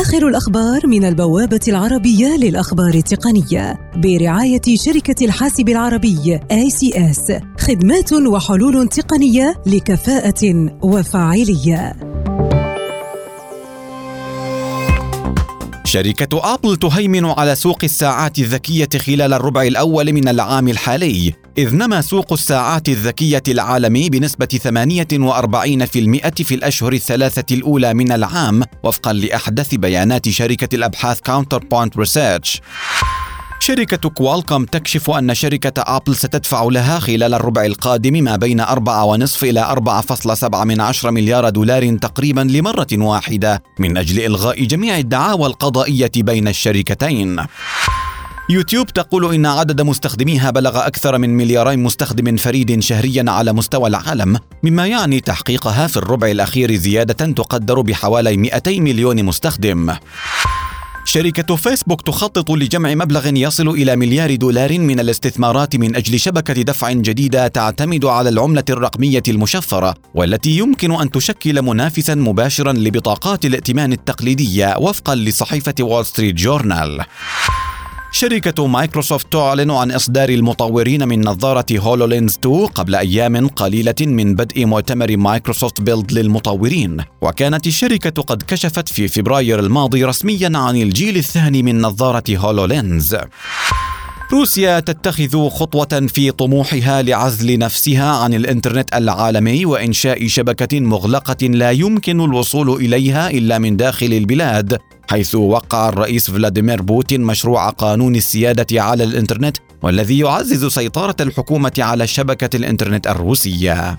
آخر الأخبار من البوابة العربية للأخبار التقنية برعاية شركة الحاسب العربي ACS خدمات وحلول تقنية لكفاءة وفاعلية. شركة أبل تهيمن على سوق الساعات الذكية خلال الربع الأول من العام الحالي. إذ نما سوق الساعات الذكية العالمي بنسبة 48% في الأشهر الثلاثة الأولى من العام وفقا لأحدث بيانات شركة الأبحاث Counterpoint Research شركة كوالكوم تكشف أن شركة أبل ستدفع لها خلال الربع القادم ما بين 4.5 إلى 4.7 مليار دولار تقريبا لمرة واحدة من أجل إلغاء جميع الدعاوى القضائية بين الشركتين. يوتيوب تقول إن عدد مستخدميها بلغ أكثر من مليارين مستخدم فريد شهريا على مستوى العالم مما يعني تحقيقها في الربع الأخير زيادة تقدر بحوالي 200 مليون مستخدم شركة فيسبوك تخطط لجمع مبلغ يصل إلى مليار دولار من الاستثمارات من أجل شبكة دفع جديدة تعتمد على العملة الرقمية المشفرة والتي يمكن أن تشكل منافسا مباشرا لبطاقات الائتمان التقليدية وفقا لصحيفة وول ستريت جورنال. شركة مايكروسوفت تعلن عن إصدار المطورين من نظارة HoloLens 2 قبل أيام قليلة من بدء مؤتمر مايكروسوفت Build للمطورين. وكانت الشركة قد كشفت في فبراير الماضي رسميا عن الجيل الثاني من نظارة هولولينز روسيا تتخذ خطوة في طموحها لعزل نفسها عن الإنترنت العالمي وإنشاء شبكة مغلقة لا يمكن الوصول إليها إلا من داخل البلاد حيث وقع الرئيس فلاديمير بوتين مشروع قانون السيادة على الإنترنت والذي يعزز سيطرة الحكومة على شبكة الإنترنت الروسية.